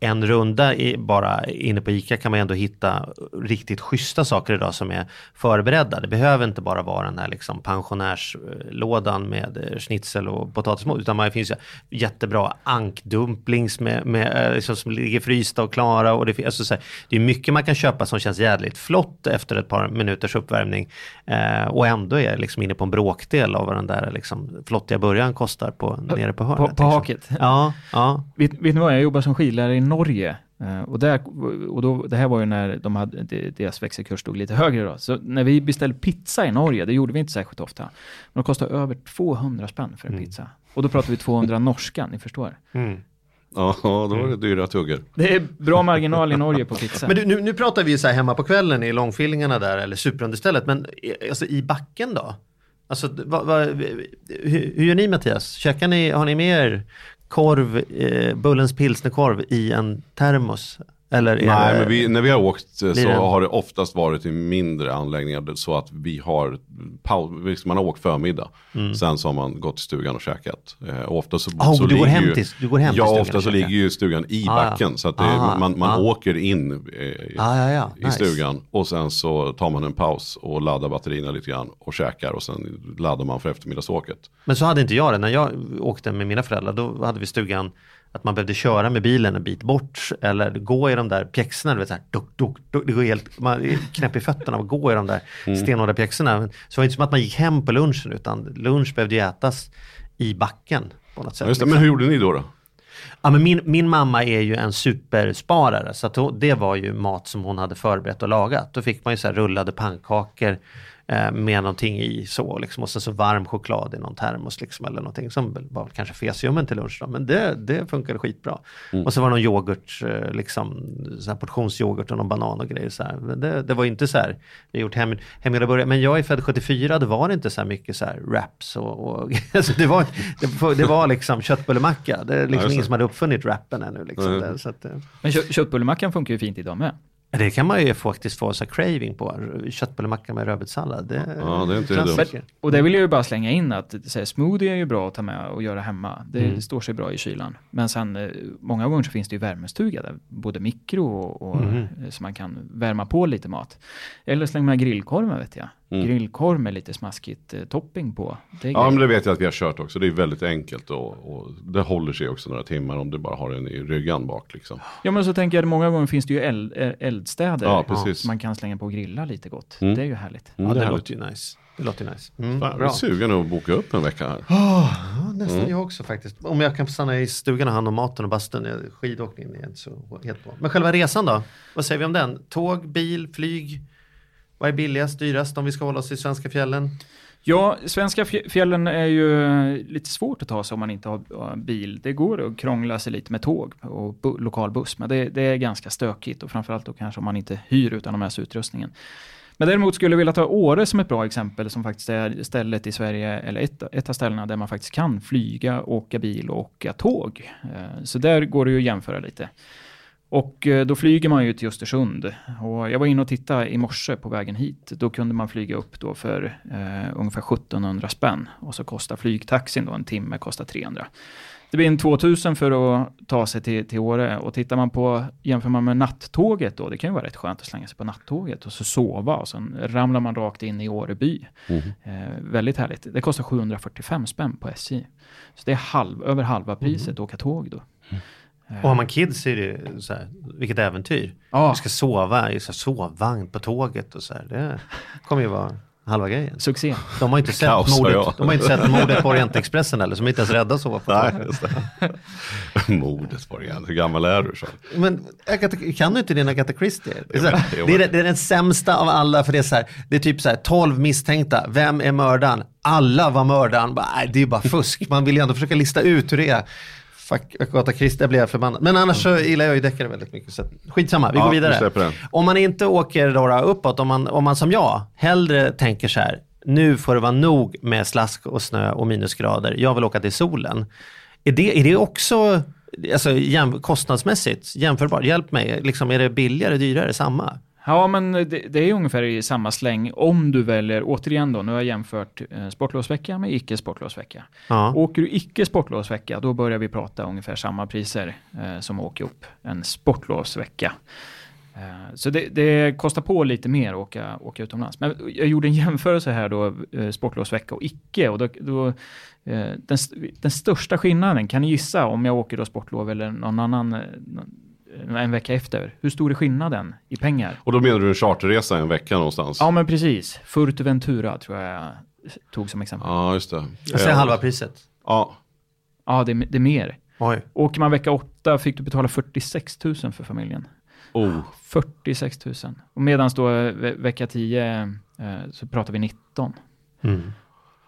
En runda i, bara inne på ICA kan man ändå hitta riktigt schyssta saker idag som är förberedda. Det behöver inte bara vara den här liksom pensionärslådan med eh, schnitzel och potatismos, utan man finns jättebra ankdumplings med, med, eh, liksom, som ligger frysta och klara. Och det, alltså, så här, det är mycket man kan köpa som känns jädrigt flott efter ett par minuters uppvärmning. Eh, och ändå är liksom inne på en bråkdel av vad den där liksom, flottiga början kostar på, nere på hörnet. På, på liksom. haket. Ja, ja. Vet, vet ni vad, jag jobbar som skidlärare i Norge. Eh, och där, och då, det här var ju när de hade, de- deras växelkurs stod lite högre då. Så när vi beställde pizza i Norge, det gjorde vi inte särskilt ofta. Men det kostade över 200 spänn för en Mm. pizza. Och då pratar vi 200 norska, ni förstår. Mm. Ja, då var det dyra tuggor. Det är bra marginal i Norge på pizza. Men du, nu, nu pratar vi så här hemma på kvällen i långfillingarna där eller superunderstället, men eh, alltså, i backen då? Alltså, vad, vad, hur, hur gör ni Mattias? Käkar ni, har ni med er korv, eh, Bullens pilsnerkorv i en termos? Eller Nej, det, men vi, när vi har åkt eh, så det- har det oftast varit i mindre anläggningar så att vi har paus, man har åkt förmiddag. Sen så har man gått till stugan och käkat. Eh, och ofta så, Ah, så du går hem ju, till- du går hem Ja, ofta så ligger ju stugan i Ah, ja. backen. Så att det, Ah, man, man ah. åker in eh, Ah, ja, ja. i Nice. stugan och sen så tar man en paus och laddar batterierna lite grann och käkar och sen laddar man för eftermiddagsåket. Men så hade inte jag det. När jag åkte med mina föräldrar, då hade vi stugan att man behövde köra med bilen en bit bort eller gå i de där pjäxorna, du vet så här, duk, duk, duk, det går helt, man är knäpp i fötterna och gå i de där stenhårda pjäxorna. Men Så det var inte som att man gick hem på lunchen utan lunch behövde ju ätas i backen på något sätt. Ja, liksom. men hur gjorde ni då? då? Ja, men min, min mamma är ju en supersparare så att det var ju mat som hon hade förberett och lagat. Då fick man ju så här rullade pannkakor eh, med någonting i så liksom, och sen så varm choklad i någon termos liksom, eller någonting som var kanske fesiumen till lunch då. Men det, det funkade skitbra. Och så var det någon yoghurt, eh, liksom så här portionsyoghurt och någon banan och grejer så här. Men det, det var inte så här, vi har gjort hem, hemgjorda burgare. Men jag är född 74, då var det inte så här mycket så här wraps och, och alltså det, var, det, det var liksom köttbullemacka. Det är liksom just ingen som hade uppfunnit rappen ännu. Liksom. Nej. Det, så att, eh, Men kö- köttbullemackan funkar ju fint idag med. Det kan man ju faktiskt få så craving på. Köttbullemacka med rödbetssallad. Det, Ja, det är inte det dumt. Och det vill jag ju bara slänga in att så här, smoothie är ju bra att ta med och göra hemma. Det Mm. står sig bra i kylan. Men sen eh, många gånger så finns det ju värmestuga där, både mikro och, och Mhm. eh, så man kan värma på lite mat. Eller släng med grillkorven vet jag. Mm. Grillkorv med lite smaskigt eh, topping på. Det Ja men det vet jag att vi har kört också. Det är väldigt enkelt och, och det håller sig också några timmar om du bara har den i ryggan bak liksom. Ja men så tänker jag att många gånger finns det ju eld, eh, eldstäder. Ja, precis. som man kan slänga på och grilla lite gott. Mm. Det är ju härligt. Mm, Ja, det, är härligt. låter ju nice. Det låter ju nice. Mm, Fan, jag är bra. sugen att boka upp en vecka här. Ja, nästan jag också faktiskt. Om jag kan stanna i stugan och hand om maten och bastun. Skidåkningen är inte så helt bra. Men själva resan då? Vad säger vi om den? Tåg, bil, flyg? Vad är billigast, dyrast om vi ska hålla oss i svenska fjällen? Ja, svenska fjällen är ju eh, lite svårt att ta sig om man inte har eh, bil. Det går att krångla sig lite med tåg och bu- lokal buss, men det, det är ganska stökigt och framförallt då kanske om man inte hyr utan har med sig utrustningen. Men däremot skulle jag vilja ta Åre som ett bra exempel som faktiskt är stället i Sverige, eller ett, ett av ställena där man faktiskt kan flyga, åka bil och åka tåg. Eh, så där går det ju att jämföra lite. Och eh, då flyger man ju till Östersund. Och jag var inne och tittade i morse på vägen hit. Då kunde man flyga upp då för eh, ungefär 1700 spänn. Och så kostar flygtaxin då en timme, kostar 300. Det blir en 2000 för att ta sig till, till Åre. Och tittar man på, jämför man med nattåget då, det kan ju vara rätt skönt att slänga sig på nattåget och så sova och sen ramlar man rakt in i Åreby. Mhm. Eh, väldigt härligt. Det kostar 745 spänn på SJ. Så det är halv, över halva priset att åka tåg då. Och har man kids är det så här, vilket äventyr. Ja. Vi ska sova i så här sovvagn på tåget och så här. Det kommer ju vara halva grejen. Succé. De har inte sett, Kaos, mordet, de har inte sett mordet på Orientexpressen eller, som inte ens rädda att sova på Nej, tåget. just det. Mordet var det igen. Hur gammal är du? Så? Men Agatha, kan du inte din Agatha Christie? Det är, så här, det, är, det är den sämsta av alla för det är så här, det är typ så här 12 misstänkta, vem är mördaren? Alla var mördaren, bara, nej, det är bara fusk, man vill ju ändå försöka lista ut hur det är. Fuck Agatha Christie, jag blev förbannad. Men annars så gillar jag ju deckare väldigt mycket. Så skitsamma, vi Ja, går vi vidare. den. Om man inte åker då uppåt, om man, om man som jag hellre tänker så här, nu får det vara nog med slask och snö och minusgrader, jag vill åka till solen. Är det, är det också alltså, jäm, kostnadsmässigt jämförbart? Hjälp mig, liksom, är det billigare, dyrare, samma? Ja, men det, det är ungefär i samma släng om du väljer, återigen då, nu har jag jämfört eh, sportlovsvecka med icke sportlovsvecka. Ja. Åker du icke sportlovsvecka, då börjar vi prata ungefär samma priser eh, som åker upp en sportlovsvecka. Eh, så det, det kostar på lite mer att åka, åka utomlands. Men jag gjorde en jämförelse här då, eh, sportlovsvecka och icke. Och då, då, eh, den, den största skillnaden, kan ni gissa om jag åker då sportlov eller någon annan någon- en vecka efter? Hur stor är skillnaden i pengar? Och då menar du en charterresa en vecka någonstans? Ja, men precis. Fuerteventura tror jag jag tog som exempel. Ja, Ja, just det. Jag säger halva priset. Ja, det, är- det är mer. Oj. Åker man vecka åtta fick du betala 46 000 för familjen. oh. 46 000. Och medan då eh, ve- vecka 10 eh, så pratar vi 19. Mm.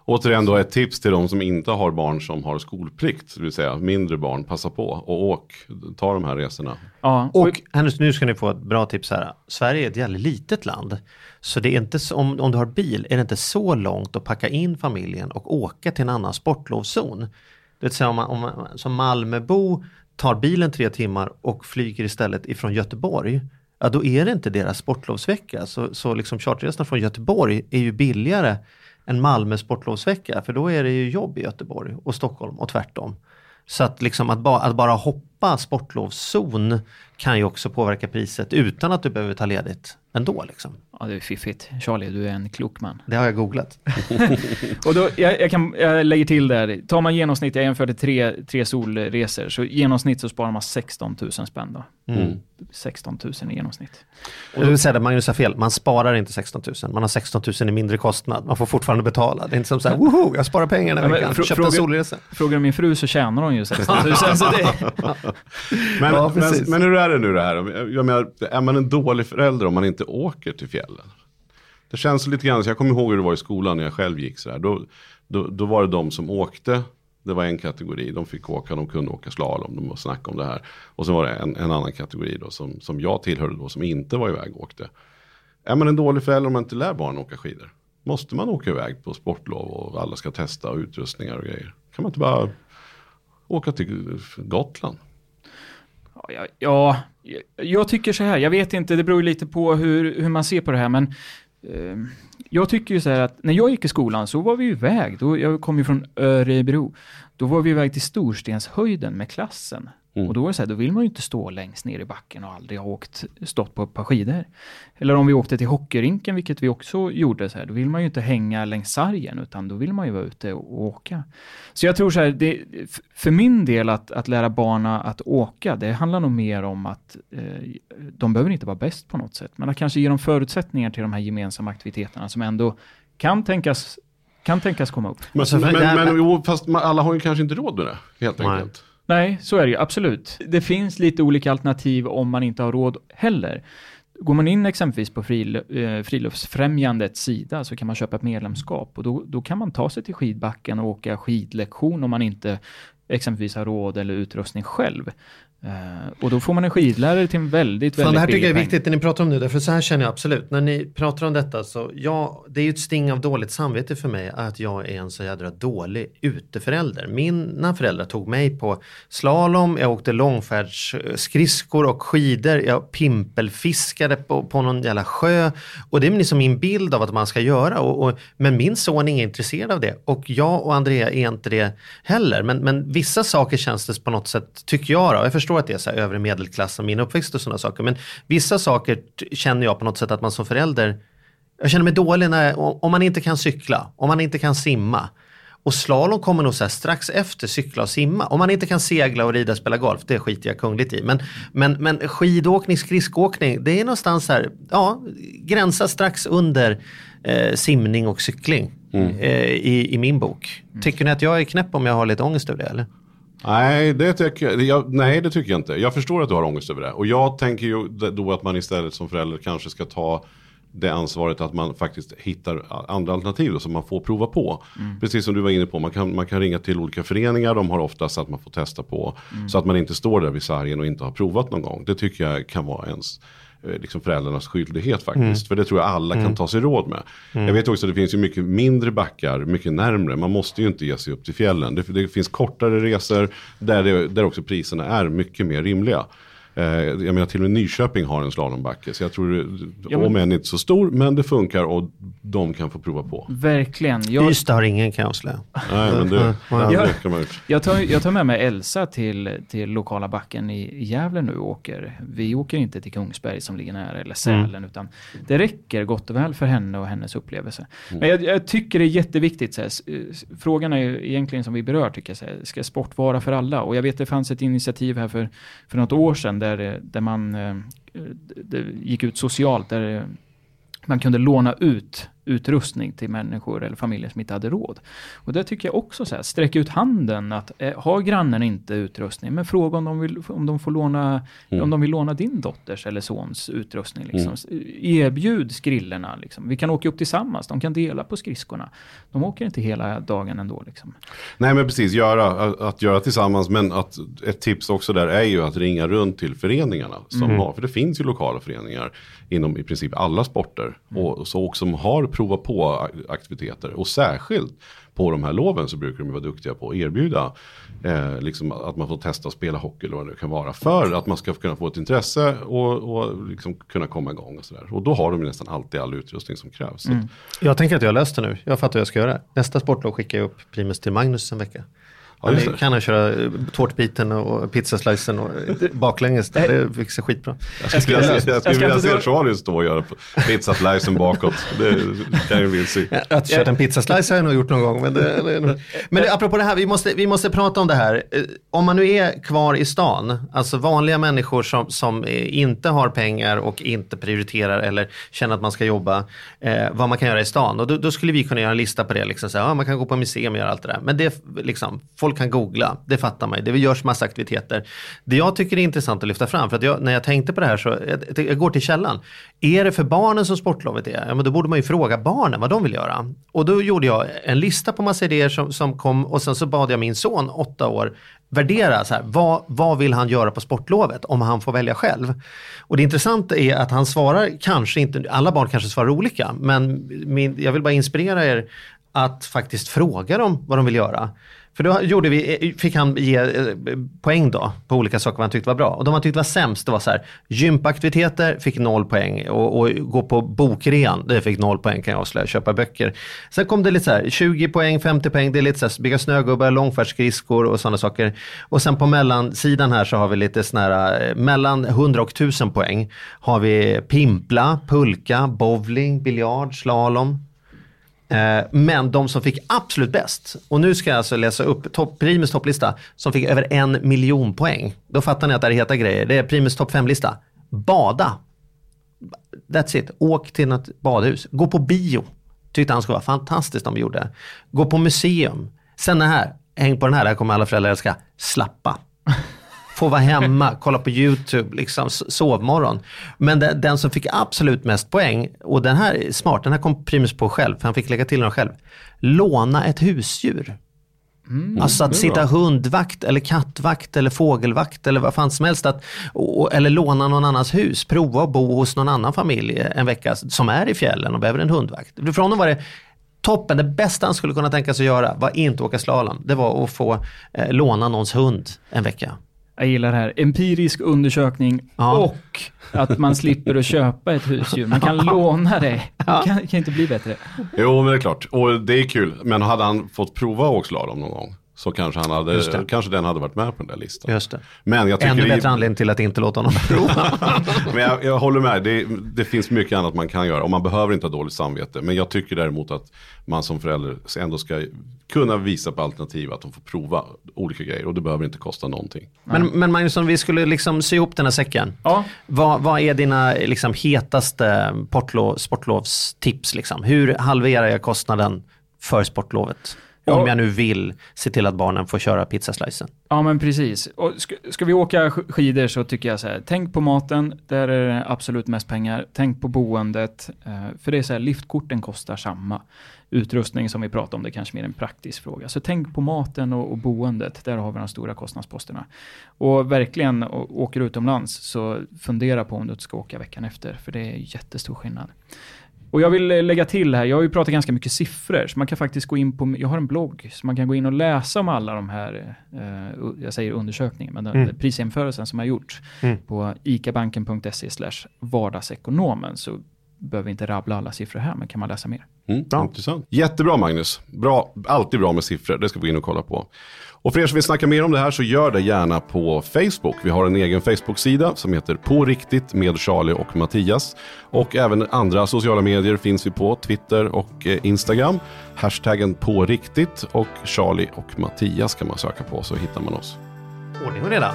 Återigen då ett tips till de som inte har barn som har skolplikt, det vill säga mindre barn, passa på och åk, ta de här resorna. Ja, Och Hennes, nu ska ni få ett bra tips här. Sverige är ett jävligt litet land. Så det är inte så, om, om du har bil är det inte så långt att packa in familjen och åka till en annan sportlovszon. Det vill säga om man, om man som Malmöbo tar bilen tre timmar och flyger istället ifrån Göteborg. Ja då är det inte deras sportlovsvecka. Så, så liksom charterresorna från Göteborg är ju billigare en Malmö sportlovsvecka. För då är det ju jobb i Göteborg och Stockholm och tvärtom. Så att, liksom att, ba, att bara hoppa sportlovszon kan ju också påverka priset utan att du behöver ta ledigt ändå. Liksom. ja, det är fiffigt. Charlie, du är en klok man. Det har jag googlat. Och då, jag, jag, kan, jag lägger till där, tar man genomsnitt, jag jämförde tre, tre solresor, så genomsnitt så sparar man 16 000 spänn då. Mm. 16 000 i genomsnitt. Och du säger att Magnus har fel, man sparar inte 16 000, man har 16 000 i mindre kostnad. Man får fortfarande betala. Det är inte som så här, woho, jag sparar pengar den här Ja, veckan, frå- köpte en solresa. Frågar du min fru så tjänar hon ju 16 000. så det, Men, Ja, men, men hur är det nu det här? Jag menar, är man en dålig förälder om man inte åker till fjällen? Det känns lite grann, så jag kommer ihåg hur det var i skolan när jag själv gick så här. Då, då, då var det de som åkte, det var en kategori, de fick åka, de kunde åka slalom, de var snacka om det här. Och så var det en, en annan kategori då som, som jag tillhörde då, som inte var iväg och åkte. Är man en dålig förälder om man inte lär barnen åka skidor? Måste man åka iväg på sportlov och alla ska testa och utrustningar och grejer? Kan man inte bara åka till Gotland? Ja, ja, ja, jag tycker så här, jag vet inte, det beror lite på hur, hur man ser på det här, men eh, jag tycker ju så här att när jag gick i skolan så var vi iväg, då, jag kom ju från Örebro, då var vi iväg till Storstenshöjden med klassen. Mm. Och då det så här, då vill man ju inte stå längst ner i backen och aldrig ha åkt, stått på ett par skidor. Eller om vi åkte till hockeyrinken, vilket vi också gjorde, så här, då vill man ju inte hänga längs sargen, utan då vill man ju vara ute och, och åka. Så jag tror så här, det, för min del att, att lära barna att åka, det handlar nog mer om att eh, de behöver inte vara bäst på något sätt, men att kanske ge dem förutsättningar till de här gemensamma aktiviteterna som ändå kan tänkas, kan tänkas komma upp. Men, Alltså, men, men jo, fast alla har ju kanske inte råd med det, helt Nej. enkelt. Nej, så är det ju absolut. Det finns lite olika alternativ om man inte har råd heller. Går man in exempelvis på fril, eh, Friluftsfrämjandets sida så kan man köpa ett medlemskap och då, då kan man ta sig till skidbacken och åka skidlektion om man inte exempelvis har råd eller utrustning själv. Eh, och då får man en skidlärare till en väldigt, Fan, väldigt det här tycker jag är viktigt det ni pratar om nu, därför så här känner jag absolut. När ni pratar om detta så, ja, det är ju ett sting av dåligt samvete för mig att jag är en så jädra dålig uteförälder. Mina föräldrar tog mig på slalom, jag åkte långfärdsskridskor och skidor, jag pimpelfiskade på, på någon jävla sjö. Och det är liksom min bild av vad man ska göra. Och, och, men min son är inte intresserad av det. Och jag och Andrea är inte det heller. Men, men vissa saker känns det på något sätt, tycker jag då, jag förstår att det är så här övre medelklass och min uppväxt och sådana saker. Men vissa saker känner jag på något sätt att man som förälder, jag känner mig dålig när, om man inte kan cykla, om man inte kan simma. Och slalom kommer nog så strax efter cykla och simma. Om man inte kan segla och rida och spela golf, det skiter jag kungligt i. Men, men, men skidåkning, skridskoåkning, det är någonstans här, ja, gränsa strax under eh, simning och cykling Mm. eh, i, i min bok. Tycker ni att jag är knäpp om jag har lite ångest över det eller? Nej det, tycker jag, nej, det tycker jag inte. Jag förstår att du har ångest över det. Och jag tänker ju då att man istället som förälder kanske ska ta det ansvaret att man faktiskt hittar andra alternativ då, som man får prova på. Precis som du var inne på, man kan, man kan ringa till olika föreningar, de har oftast att man får testa på. Så att man inte står där vid sargen och inte har provat någon gång. Det tycker jag kan vara ens eh, liksom föräldrarnas skyldighet faktiskt. För det tror jag alla kan ta sig råd med. Jag vet också att det finns ju mycket mindre backar, mycket närmre. Man måste ju inte ge sig upp till fjällen. Det, det finns kortare resor där, det, där också priserna är mycket mer rimliga. Eh, jag menar till och med Nyköping har en slalombacke. Så jag tror, Ja, men- om än inte så stor, men det funkar och de kan få prova på. Verkligen. Jag, Ystad har ingen kan jag. Nej, men det, Ja. ju. Jag tar, jag tar med mig Elsa till, till lokala backen i Gävle nu och åker. Vi åker inte till Kungsberg som ligger nära eller Sälen utan det räcker gott och väl för henne och hennes upplevelse. Men jag, jag tycker det är jätteviktigt. Så här, frågan är ju egentligen som vi berör, tycker jag, så här, ska sport vara för alla? Och jag vet det fanns ett initiativ här för, för något år sedan där, eh, där man eh, eh, det gick ut socialt där man kunde låna ut utrustning till människor eller familjer som inte hade råd. Och det tycker jag också så här, sträck ut handen att eh, har grannen inte utrustning, men fråga om de vill, om de får låna, om de vill låna din dotters eller sons utrustning. Liksom. S- Erbjud skrillorna, liksom. vi kan åka upp tillsammans, de kan dela på skridskorna. De åker inte hela dagen ändå. Liksom. Nej men precis, göra, att, att göra tillsammans. Men att, ett tips också där är ju att ringa runt till föreningarna. Som har, för det finns ju lokala föreningar inom i princip alla sporter. Och, så, och som har provat på aktiviteter. Och särskilt på de här loven så brukar de vara duktiga på att erbjuda eh, liksom att man får testa att spela hockey eller vad det kan vara. För att man ska kunna få ett intresse och, och liksom kunna komma igång och sådär. Och då har de nästan alltid all utrustning som krävs. Så att- Jag tänker att jag har löst det nu. Jag fattar hur jag ska göra. Nästa sportlov skickar jag upp Primus till Magnus en vecka. Ja, det. kan han köra eh, tårtbiten och pizzaslicen och eh, baklänges. Det fixar skitbra. Jag skulle vilja se, jag skulle vilja se Charlie stå och göra pizzaslicen bakåt. Det kan ju bli se. Att köra en pizzaslice har jag nog gjort någon gång. Men, det, det är nog- men det, apropå det här, vi måste, vi måste prata om det här. Eh, Om man nu är kvar i stan, alltså vanliga människor som, som inte har pengar och inte prioriterar eller känner att man ska jobba, eh, vad man kan göra i stan. Och då, då skulle vi kunna göra en lista på det. Liksom, så här, ja, man kan gå på museum och göra allt det där. Men det, liksom, folk kan googla, det fattar man ju. Det görs massa aktiviteter. Det jag tycker är intressant att lyfta fram, för att jag, när jag tänkte på det här så, jag, jag går till källan. Är det för barnen som sportlovet är? Ja, men då borde man ju fråga barnen vad de vill göra. Och då gjorde jag en lista på massa idéer som, som kom och sen så bad jag min son, åtta år, värdera så här, vad, vad vill han göra på sportlovet om han får välja själv. Och det intressanta är att han svarar kanske inte, alla barn kanske svarar olika, men min, jag vill bara inspirera er att faktiskt fråga dem vad de vill göra. För då gjorde vi, eh, fick han ge eh, poäng då på olika saker han tyckte var bra. Och de han tyckte var sämst, det var så här, gympaktiviteter fick noll poäng och, och gå på bokrean, det fick noll poäng kan jag avslöja, köpa böcker. Sen kom det lite så här, 20 poäng, 50 poäng, det är lite så här, bygga snögubbar, långfärdsskridskor och sådana saker. Och sen på mellansidan här så har vi lite sådana här, eh, mellan 100 och 1000 poäng har vi pimpla, pulka, bowling, biljard, slalom. Eh, men de som fick absolut bäst, och nu ska jag alltså läsa upp top, Primus topplista, som fick över en miljon poäng. Då fattar ni att det är heta grejer. Det är Primus topp 5-lista. Bada. That's it. Åk till något badhus. Gå på bio. Tyckte han skulle vara fantastiskt om vi gjorde. Gå på museum. Sen det här, häng på den här, det här kommer alla föräldrar älska. Slappa. Få vara hemma, kolla på YouTube, liksom sovmorgon. Men den, den som fick absolut mest poäng, och den här är smart, den här kom Primus på själv, för han fick lägga till den själv. Låna ett husdjur. alltså att sitta hundvakt eller kattvakt eller fågelvakt eller vad fan som helst. Att, och, eller låna någon annans hus, prova att bo hos någon annan familj en vecka som är i fjällen och behöver en hundvakt. För honom var det toppen, det bästa han skulle kunna tänka sig att göra var inte åka slalom. Det var att få eh, låna någons hund en vecka. Jag gillar det här. Empirisk undersökning Ja. och att man slipper att köpa ett husdjur. Man kan låna det. Det kan, kan inte bli bättre. Jo, men det är klart. Och det är kul. Men hade han fått prova att åka slalom någon gång så kanske, han hade, det. kanske den hade varit med på den där listan. Just det. Men jag tycker Ännu det- bättre anledning till att inte låta honom prova. Men jag, jag håller med, det, det finns mycket annat man kan göra och man behöver inte ha dåligt samvete. Men jag tycker däremot att man som förälder ändå ska kunna visa på alternativ att de får prova olika grejer och det behöver inte kosta någonting. men, men Magnus, om vi skulle liksom sy ihop den här säcken. Ja. Vad, vad är dina liksom, hetaste portlov, sportlovstips? Liksom? Hur halverar jag kostnaden för sportlovet? Om Ja. jag nu vill se till att barnen får köra pizzaslicen. Ja, men precis. Och ska, ska vi åka sk- skidor så tycker jag så här, tänk på maten, där är det absolut mest pengar. Tänk på boendet, eh, för det är så här, liftkorten kostar samma. Utrustning som vi pratade om, det är kanske mer en praktisk fråga. Så tänk på maten och, och boendet, där har vi de stora kostnadsposterna. Och verkligen, åker du utomlands, så fundera på om du ska åka veckan efter, för det är jättestor skillnad. Och jag vill eh, lägga till här, jag har ju pratat ganska mycket siffror, så man kan faktiskt gå in på, jag har en blogg, så man kan gå in och läsa om alla de här, eh, jag säger undersökningen, men den Mm. prisjämförelsen som har gjorts Mm. på icabanken.se slash vardagsekonomen, så behöver vi inte rabbla alla siffror här, men kan man läsa mer. Mm, Intressant. Jättebra Magnus. Bra, alltid bra med siffror, det ska vi gå in och kolla på. Och för er som vill snacka mer om det här så gör det gärna på Facebook. Vi har en egen Facebook-sida som heter På riktigt med Charlie och Mattias. Och även andra sociala medier finns vi på, Twitter och eh, Instagram. Hashtaggen på riktigt och Charlie och Mattias kan man söka på så hittar man oss. Ordning och reda.